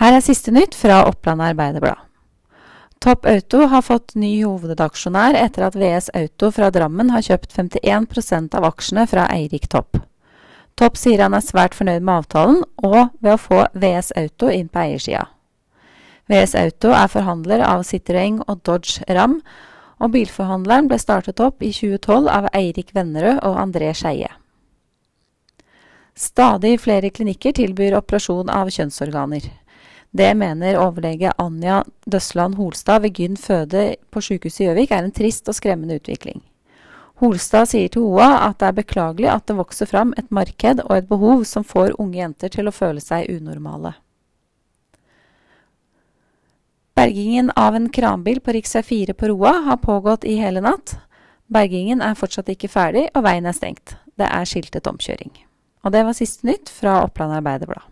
Her er siste nytt fra Oppland Arbeiderblad. Topp Auto har fått ny hovedaksjonær etter at VS Auto fra Drammen har kjøpt 51% av aksjene fra Eirik Topp. Topp sier han er svært fornøyd med avtalen, og ved å få VS Auto inn på eiersida. VS Auto er forhandler av Citroën og Dodge Ram, og bilforhandleren ble startet opp i 2012 av Eirik Vennerød og André Skeie. Stadig flere klinikker tilbyr operasjon av kjønnsorganer. Det mener overlege Anja Døsland Holstad ved Gyn føde på sykehuset i Gjøvik er en trist og skremmende utvikling. Holstad sier til OA at det er beklagelig at det vokser fram et marked og et behov som får unge jenter til å føle seg unormale. Bergingen av en kranbil på rv. 4 på Roa har pågått i hele natt. Bergingen er fortsatt ikke ferdig, og veien er stengt. Det er skiltet omkjøring. Og det var siste nytt fra Oppland Arbeiderblad.